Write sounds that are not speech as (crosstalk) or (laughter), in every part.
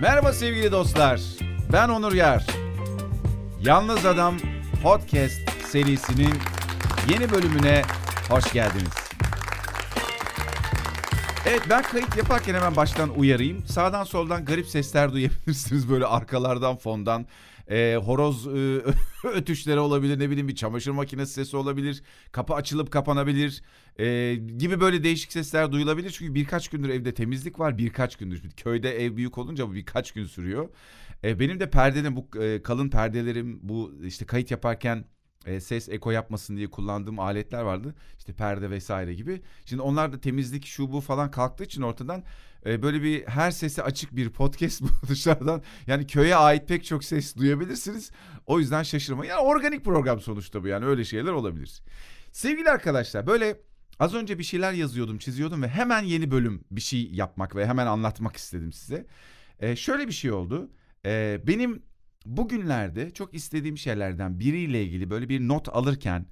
Merhaba sevgili dostlar. Ben Onur Yar. Yalnız Adam Podcast serisinin yeni bölümüne hoş geldiniz. Evet ben kayıt yaparken hemen baştan uyarayım. Sağdan soldan garip sesler duyabilirsiniz böyle arkalardan fondan. Ee, horoz e, (laughs) ötüşleri olabilir ne bileyim bir çamaşır makinesi sesi olabilir. Kapı açılıp kapanabilir ee, gibi böyle değişik sesler duyulabilir. Çünkü birkaç gündür evde temizlik var birkaç gündür. Köyde ev büyük olunca bu birkaç gün sürüyor. Ee, benim de perdelerim bu e, kalın perdelerim bu işte kayıt yaparken e, ses eko yapmasın diye kullandığım aletler vardı. İşte perde vesaire gibi. Şimdi onlar da temizlik şu bu falan kalktığı için ortadan e, böyle bir her sesi açık bir podcast (laughs) bu dışarıdan. Yani köye ait pek çok ses duyabilirsiniz. O yüzden şaşırmayın. Yani organik program sonuçta bu yani öyle şeyler olabilir. Sevgili arkadaşlar böyle az önce bir şeyler yazıyordum çiziyordum ve hemen yeni bölüm bir şey yapmak ve hemen anlatmak istedim size. E, şöyle bir şey oldu. E, benim bugünlerde çok istediğim şeylerden biriyle ilgili böyle bir not alırken,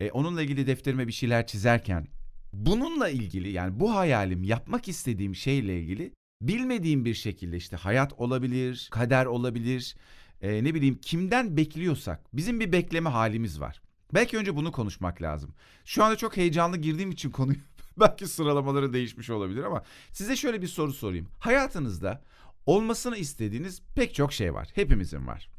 e, onunla ilgili defterime bir şeyler çizerken, bununla ilgili yani bu hayalim yapmak istediğim şeyle ilgili bilmediğim bir şekilde işte hayat olabilir, kader olabilir, e, ne bileyim kimden bekliyorsak bizim bir bekleme halimiz var. Belki önce bunu konuşmak lazım. Şu anda çok heyecanlı girdiğim için konuyu (laughs) belki sıralamaları değişmiş olabilir ama size şöyle bir soru sorayım. Hayatınızda olmasını istediğiniz pek çok şey var. Hepimizin var.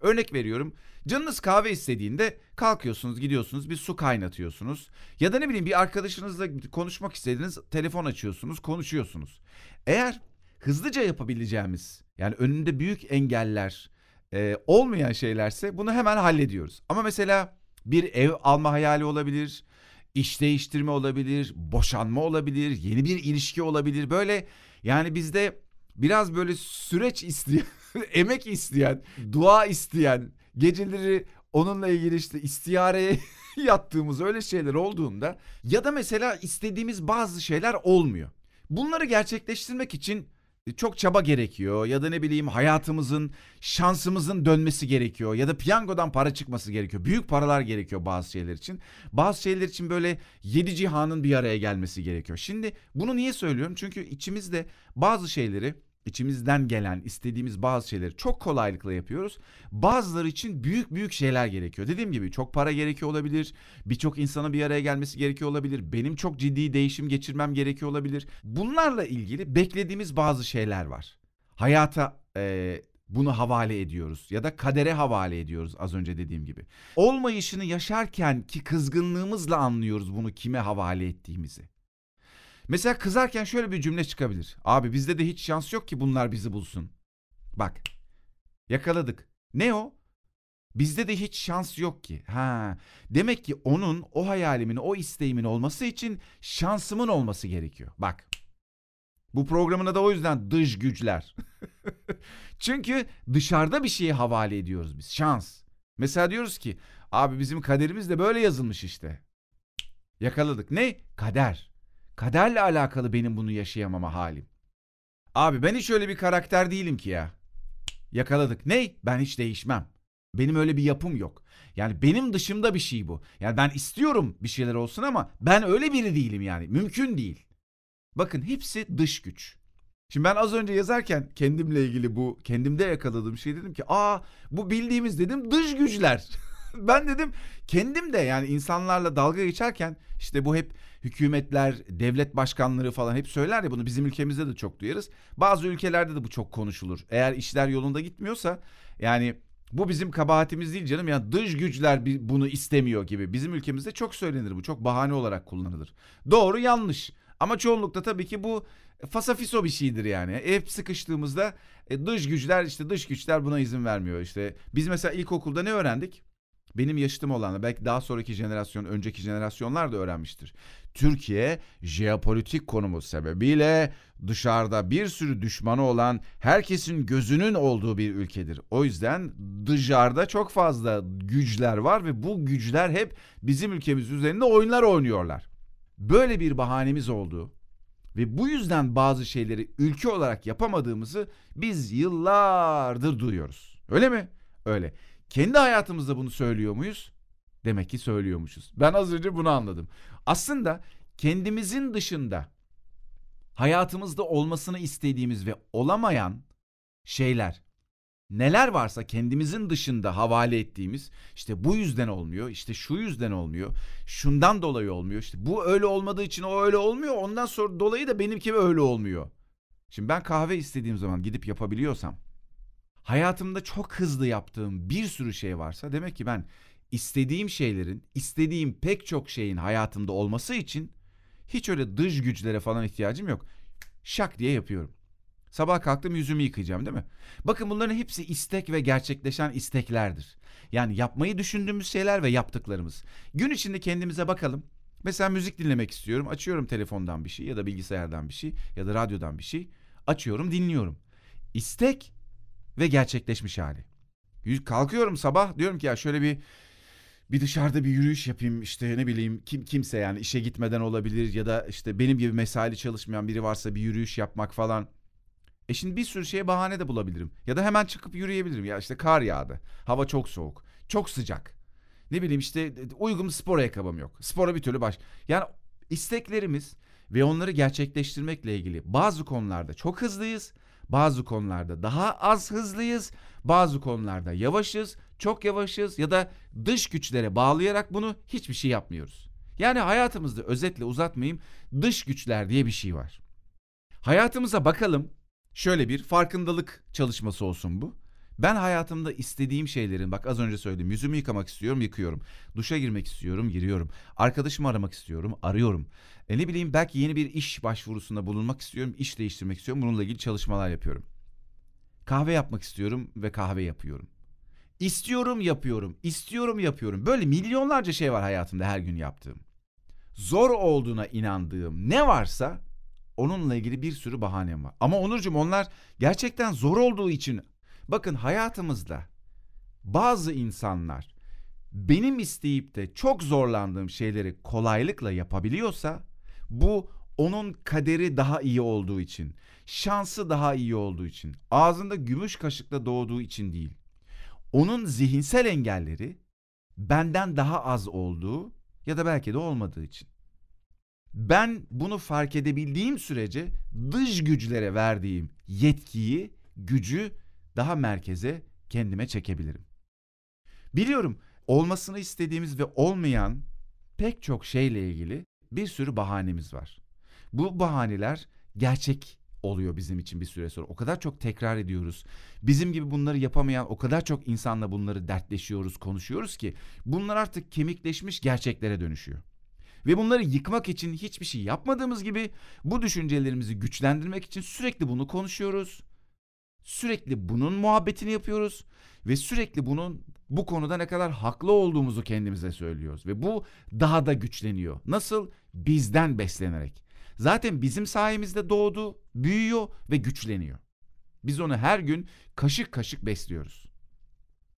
Örnek veriyorum. Canınız kahve istediğinde kalkıyorsunuz, gidiyorsunuz, bir su kaynatıyorsunuz. Ya da ne bileyim bir arkadaşınızla konuşmak istediğiniz telefon açıyorsunuz, konuşuyorsunuz. Eğer hızlıca yapabileceğimiz yani önünde büyük engeller e, olmayan şeylerse bunu hemen hallediyoruz. Ama mesela bir ev alma hayali olabilir, iş değiştirme olabilir, boşanma olabilir, yeni bir ilişki olabilir. Böyle yani bizde biraz böyle süreç isteyen, (laughs) emek isteyen, dua isteyen, geceleri onunla ilgili işte istiyareye (laughs) yattığımız öyle şeyler olduğunda ya da mesela istediğimiz bazı şeyler olmuyor. Bunları gerçekleştirmek için çok çaba gerekiyor ya da ne bileyim hayatımızın şansımızın dönmesi gerekiyor ya da piyangodan para çıkması gerekiyor. Büyük paralar gerekiyor bazı şeyler için. Bazı şeyler için böyle yedi cihanın bir araya gelmesi gerekiyor. Şimdi bunu niye söylüyorum? Çünkü içimizde bazı şeyleri içimizden gelen istediğimiz bazı şeyleri çok kolaylıkla yapıyoruz. Bazıları için büyük büyük şeyler gerekiyor. Dediğim gibi çok para gerekiyor olabilir. Birçok insana bir araya gelmesi gerekiyor olabilir. Benim çok ciddi değişim geçirmem gerekiyor olabilir. Bunlarla ilgili beklediğimiz bazı şeyler var. Hayata e, bunu havale ediyoruz ya da kadere havale ediyoruz az önce dediğim gibi. Olmayışını yaşarken ki kızgınlığımızla anlıyoruz bunu kime havale ettiğimizi. Mesela kızarken şöyle bir cümle çıkabilir. Abi bizde de hiç şans yok ki bunlar bizi bulsun. Bak yakaladık. Ne o? Bizde de hiç şans yok ki. Ha, demek ki onun o hayalimin, o isteğimin olması için şansımın olması gerekiyor. Bak. Bu programına da o yüzden dış güçler. (laughs) Çünkü dışarıda bir şeyi havale ediyoruz biz. Şans. Mesela diyoruz ki abi bizim kaderimiz de böyle yazılmış işte. Yakaladık. Ne? Kader. Kaderle alakalı benim bunu yaşayamama halim. Abi ben hiç öyle bir karakter değilim ki ya. Yakaladık. Ne? Ben hiç değişmem. Benim öyle bir yapım yok. Yani benim dışımda bir şey bu. Yani ben istiyorum bir şeyler olsun ama ben öyle biri değilim yani. Mümkün değil. Bakın hepsi dış güç. Şimdi ben az önce yazarken kendimle ilgili bu kendimde yakaladığım şey dedim ki aa bu bildiğimiz dedim dış güçler. (laughs) (laughs) ben dedim kendim de yani insanlarla dalga geçerken işte bu hep hükümetler, devlet başkanları falan hep söyler ya bunu bizim ülkemizde de çok duyarız. Bazı ülkelerde de bu çok konuşulur. Eğer işler yolunda gitmiyorsa yani bu bizim kabahatimiz değil canım. Yani dış güçler bunu istemiyor gibi. Bizim ülkemizde çok söylenir bu. Çok bahane olarak kullanılır. Doğru yanlış. Ama çoğunlukta tabii ki bu fasafiso bir şeydir yani. Hep sıkıştığımızda e, dış güçler işte dış güçler buna izin vermiyor. İşte biz mesela ilkokulda ne öğrendik? Benim yaşıtım olanlar belki daha sonraki jenerasyon önceki jenerasyonlar da öğrenmiştir. Türkiye jeopolitik konumu sebebiyle dışarıda bir sürü düşmanı olan herkesin gözünün olduğu bir ülkedir. O yüzden dışarıda çok fazla güçler var ve bu güçler hep bizim ülkemiz üzerinde oyunlar oynuyorlar. Böyle bir bahanemiz olduğu ve bu yüzden bazı şeyleri ülke olarak yapamadığımızı biz yıllardır duyuyoruz. Öyle mi? Öyle. Kendi hayatımızda bunu söylüyor muyuz? Demek ki söylüyormuşuz. Ben az önce bunu anladım. Aslında kendimizin dışında hayatımızda olmasını istediğimiz ve olamayan şeyler. Neler varsa kendimizin dışında havale ettiğimiz işte bu yüzden olmuyor, işte şu yüzden olmuyor, şundan dolayı olmuyor, işte bu öyle olmadığı için o öyle olmuyor, ondan sonra dolayı da benimki öyle olmuyor. Şimdi ben kahve istediğim zaman gidip yapabiliyorsam, hayatımda çok hızlı yaptığım bir sürü şey varsa demek ki ben istediğim şeylerin, istediğim pek çok şeyin hayatımda olması için hiç öyle dış güçlere falan ihtiyacım yok. Şak diye yapıyorum. Sabah kalktım yüzümü yıkayacağım değil mi? Bakın bunların hepsi istek ve gerçekleşen isteklerdir. Yani yapmayı düşündüğümüz şeyler ve yaptıklarımız. Gün içinde kendimize bakalım. Mesela müzik dinlemek istiyorum. Açıyorum telefondan bir şey ya da bilgisayardan bir şey ya da radyodan bir şey. Açıyorum, dinliyorum. İstek ve gerçekleşmiş hali. Kalkıyorum sabah diyorum ki ya şöyle bir bir dışarıda bir yürüyüş yapayım işte ne bileyim kim kimse yani işe gitmeden olabilir ya da işte benim gibi mesaili çalışmayan biri varsa bir yürüyüş yapmak falan. E şimdi bir sürü şeye bahane de bulabilirim. Ya da hemen çıkıp yürüyebilirim. Ya işte kar yağdı. Hava çok soğuk. Çok sıcak. Ne bileyim işte uygun spor ayakkabım yok. Spora bir türlü baş. Yani isteklerimiz ve onları gerçekleştirmekle ilgili bazı konularda çok hızlıyız. Bazı konularda daha az hızlıyız. Bazı konularda yavaşız, çok yavaşız ya da dış güçlere bağlayarak bunu hiçbir şey yapmıyoruz. Yani hayatımızda özetle uzatmayayım dış güçler diye bir şey var. Hayatımıza bakalım şöyle bir farkındalık çalışması olsun bu. Ben hayatımda istediğim şeylerin bak az önce söyledim yüzümü yıkamak istiyorum yıkıyorum. Duşa girmek istiyorum giriyorum. Arkadaşımı aramak istiyorum arıyorum. E ne bileyim belki yeni bir iş başvurusunda bulunmak istiyorum iş değiştirmek istiyorum bununla ilgili çalışmalar yapıyorum. Kahve yapmak istiyorum ve kahve yapıyorum. İstiyorum yapıyorum, istiyorum yapıyorum. Böyle milyonlarca şey var hayatımda her gün yaptığım. Zor olduğuna inandığım ne varsa onunla ilgili bir sürü bahanem var. Ama Onurcuğum onlar gerçekten zor olduğu için bakın hayatımızda bazı insanlar benim isteyip de çok zorlandığım şeyleri kolaylıkla yapabiliyorsa bu onun kaderi daha iyi olduğu için, şansı daha iyi olduğu için, ağzında gümüş kaşıkla doğduğu için değil. Onun zihinsel engelleri benden daha az olduğu ya da belki de olmadığı için. Ben bunu fark edebildiğim sürece dış güçlere verdiğim yetkiyi, gücü daha merkeze kendime çekebilirim. Biliyorum olmasını istediğimiz ve olmayan pek çok şeyle ilgili bir sürü bahanemiz var. Bu bahaneler gerçek oluyor bizim için bir süre sonra. O kadar çok tekrar ediyoruz. Bizim gibi bunları yapamayan o kadar çok insanla bunları dertleşiyoruz, konuşuyoruz ki bunlar artık kemikleşmiş gerçeklere dönüşüyor. Ve bunları yıkmak için hiçbir şey yapmadığımız gibi bu düşüncelerimizi güçlendirmek için sürekli bunu konuşuyoruz. Sürekli bunun muhabbetini yapıyoruz ve sürekli bunun bu konuda ne kadar haklı olduğumuzu kendimize söylüyoruz ve bu daha da güçleniyor. Nasıl? Bizden beslenerek. Zaten bizim sayemizde doğdu, büyüyor ve güçleniyor. Biz onu her gün kaşık kaşık besliyoruz.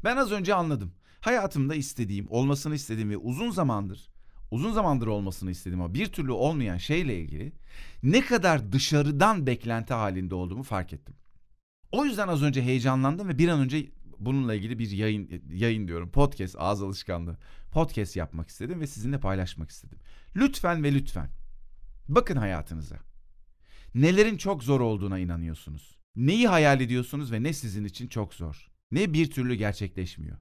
Ben az önce anladım. Hayatımda istediğim, olmasını istediğim ve uzun zamandır uzun zamandır olmasını istediğim ama bir türlü olmayan şeyle ilgili ne kadar dışarıdan beklenti halinde olduğumu fark ettim. O yüzden az önce heyecanlandım ve bir an önce bununla ilgili bir yayın yayın diyorum podcast ağız alışkanlığı podcast yapmak istedim ve sizinle paylaşmak istedim. Lütfen ve lütfen bakın hayatınıza. Nelerin çok zor olduğuna inanıyorsunuz. Neyi hayal ediyorsunuz ve ne sizin için çok zor. Ne bir türlü gerçekleşmiyor.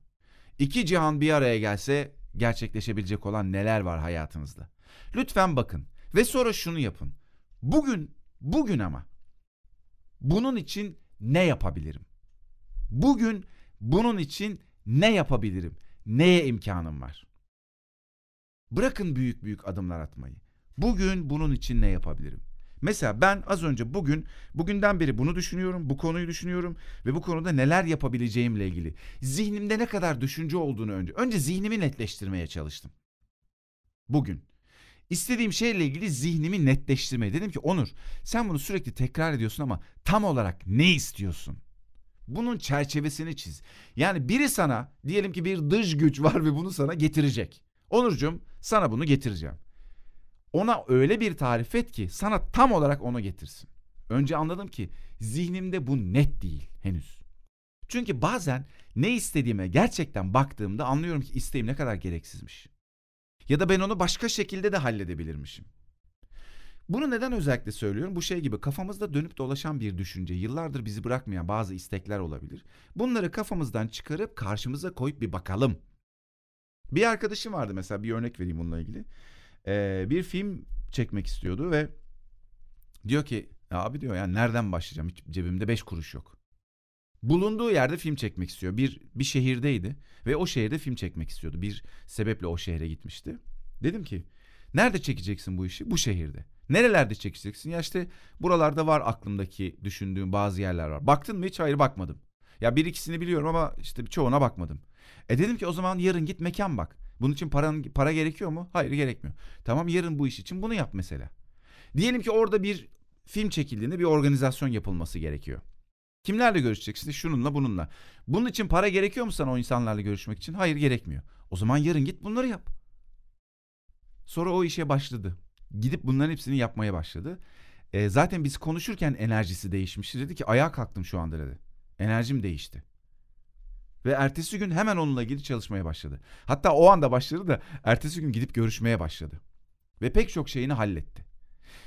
İki cihan bir araya gelse gerçekleşebilecek olan neler var hayatınızda. Lütfen bakın ve sonra şunu yapın. Bugün, bugün ama bunun için ne yapabilirim? Bugün bunun için ne yapabilirim? Neye imkanım var? Bırakın büyük büyük adımlar atmayı. Bugün bunun için ne yapabilirim? Mesela ben az önce bugün, bugünden beri bunu düşünüyorum, bu konuyu düşünüyorum ve bu konuda neler yapabileceğimle ilgili. Zihnimde ne kadar düşünce olduğunu önce, önce zihnimi netleştirmeye çalıştım. Bugün. İstediğim şeyle ilgili zihnimi netleştirmeye. Dedim ki Onur sen bunu sürekli tekrar ediyorsun ama tam olarak ne istiyorsun? Bunun çerçevesini çiz. Yani biri sana diyelim ki bir dış güç var ve bunu sana getirecek. Onurcuğum sana bunu getireceğim ona öyle bir tarif et ki sana tam olarak onu getirsin. Önce anladım ki zihnimde bu net değil henüz. Çünkü bazen ne istediğime gerçekten baktığımda anlıyorum ki isteğim ne kadar gereksizmiş. Ya da ben onu başka şekilde de halledebilirmişim. Bunu neden özellikle söylüyorum? Bu şey gibi kafamızda dönüp dolaşan bir düşünce, yıllardır bizi bırakmayan bazı istekler olabilir. Bunları kafamızdan çıkarıp karşımıza koyup bir bakalım. Bir arkadaşım vardı mesela bir örnek vereyim bununla ilgili. Ee, bir film çekmek istiyordu ve diyor ki abi diyor yani nereden başlayacağım? Hiç cebimde beş kuruş yok. Bulunduğu yerde film çekmek istiyor. Bir bir şehirdeydi ve o şehirde film çekmek istiyordu. Bir sebeple o şehre gitmişti. Dedim ki nerede çekeceksin bu işi? Bu şehirde. Nerelerde çekeceksin? Ya işte buralarda var aklımdaki düşündüğüm bazı yerler var. Baktın mı hiç? Hayır bakmadım. Ya bir ikisini biliyorum ama işte çoğuna bakmadım. E dedim ki o zaman yarın git mekan bak. Bunun için paran, para gerekiyor mu? Hayır gerekmiyor. Tamam yarın bu iş için bunu yap mesela. Diyelim ki orada bir film çekildiğinde bir organizasyon yapılması gerekiyor. Kimlerle görüşeceksin? Şununla bununla. Bunun için para gerekiyor mu sana o insanlarla görüşmek için? Hayır gerekmiyor. O zaman yarın git bunları yap. Sonra o işe başladı. Gidip bunların hepsini yapmaya başladı. E, zaten biz konuşurken enerjisi değişmişti. Dedi ki ayağa kalktım şu anda dedi. Enerjim değişti. Ve ertesi gün hemen onunla ilgili çalışmaya başladı. Hatta o anda başladı da ertesi gün gidip görüşmeye başladı. Ve pek çok şeyini halletti.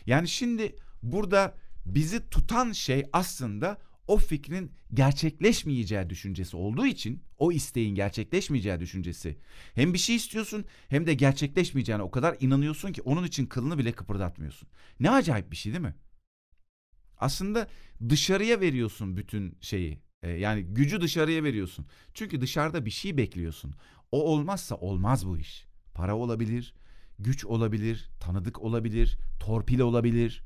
Yani şimdi burada bizi tutan şey aslında o fikrin gerçekleşmeyeceği düşüncesi olduğu için o isteğin gerçekleşmeyeceği düşüncesi. Hem bir şey istiyorsun hem de gerçekleşmeyeceğine o kadar inanıyorsun ki onun için kılını bile kıpırdatmıyorsun. Ne acayip bir şey değil mi? Aslında dışarıya veriyorsun bütün şeyi. E, yani gücü dışarıya veriyorsun. Çünkü dışarıda bir şey bekliyorsun. O olmazsa olmaz bu iş. Para olabilir, güç olabilir, tanıdık olabilir, torpil olabilir.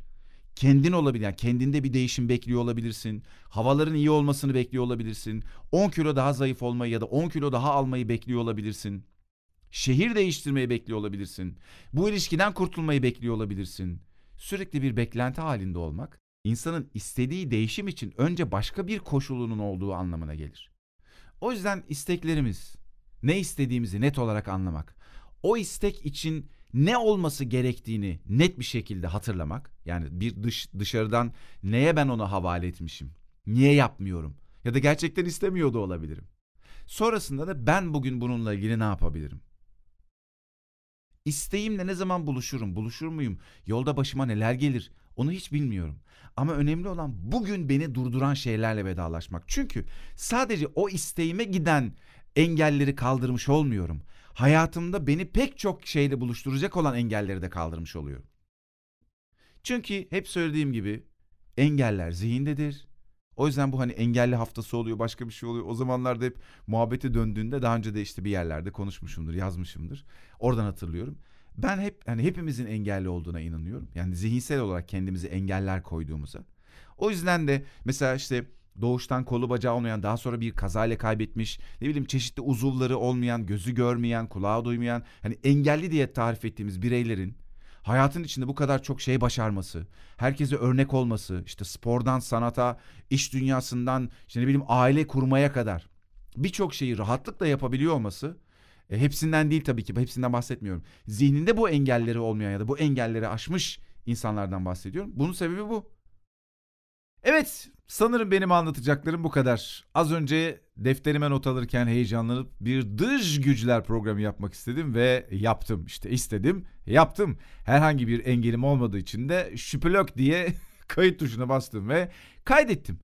Kendin olabilir. Yani kendinde bir değişim bekliyor olabilirsin. Havaların iyi olmasını bekliyor olabilirsin. 10 kilo daha zayıf olmayı ya da 10 kilo daha almayı bekliyor olabilirsin. Şehir değiştirmeyi bekliyor olabilirsin. Bu ilişkiden kurtulmayı bekliyor olabilirsin. Sürekli bir beklenti halinde olmak insanın istediği değişim için önce başka bir koşulunun olduğu anlamına gelir. O yüzden isteklerimiz, ne istediğimizi net olarak anlamak, o istek için ne olması gerektiğini net bir şekilde hatırlamak. Yani bir dış dışarıdan neye ben onu havale etmişim? Niye yapmıyorum? Ya da gerçekten istemiyor da olabilirim. Sonrasında da ben bugün bununla ilgili ne yapabilirim? İsteğimle ne zaman buluşurum? Buluşur muyum? Yolda başıma neler gelir? Onu hiç bilmiyorum. Ama önemli olan bugün beni durduran şeylerle vedalaşmak. Çünkü sadece o isteğime giden engelleri kaldırmış olmuyorum hayatımda beni pek çok şeyle buluşturacak olan engelleri de kaldırmış oluyorum. Çünkü hep söylediğim gibi engeller zihindedir. O yüzden bu hani engelli haftası oluyor, başka bir şey oluyor. O zamanlarda hep muhabbeti döndüğünde daha önce de işte bir yerlerde konuşmuşumdur, yazmışımdır. Oradan hatırlıyorum. Ben hep hani hepimizin engelli olduğuna inanıyorum. Yani zihinsel olarak kendimizi engeller koyduğumuza. O yüzden de mesela işte doğuştan kolu bacağı olmayan, daha sonra bir kazayla kaybetmiş, ne bileyim çeşitli uzuvları olmayan, gözü görmeyen, kulağı duymayan, hani engelli diye tarif ettiğimiz bireylerin hayatın içinde bu kadar çok şey başarması, herkese örnek olması, işte spordan sanata, iş dünyasından, işte ne bileyim aile kurmaya kadar birçok şeyi rahatlıkla yapabiliyor olması e, hepsinden değil tabii ki hepsinden bahsetmiyorum. Zihninde bu engelleri olmayan ya da bu engelleri aşmış insanlardan bahsediyorum. Bunun sebebi bu. Evet sanırım benim anlatacaklarım bu kadar. Az önce defterime not alırken heyecanlanıp bir dış güçler programı yapmak istedim ve yaptım. İşte istedim yaptım. Herhangi bir engelim olmadığı için de şüphelök diye (laughs) kayıt tuşuna bastım ve kaydettim.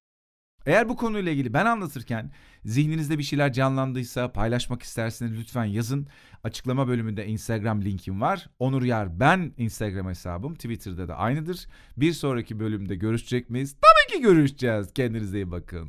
Eğer bu konuyla ilgili ben anlatırken zihninizde bir şeyler canlandıysa paylaşmak isterseniz lütfen yazın. Açıklama bölümünde Instagram linkim var. Onur Yar ben Instagram hesabım. Twitter'da da aynıdır. Bir sonraki bölümde görüşecek miyiz? Görüşeceğiz. Kendinize iyi bakın.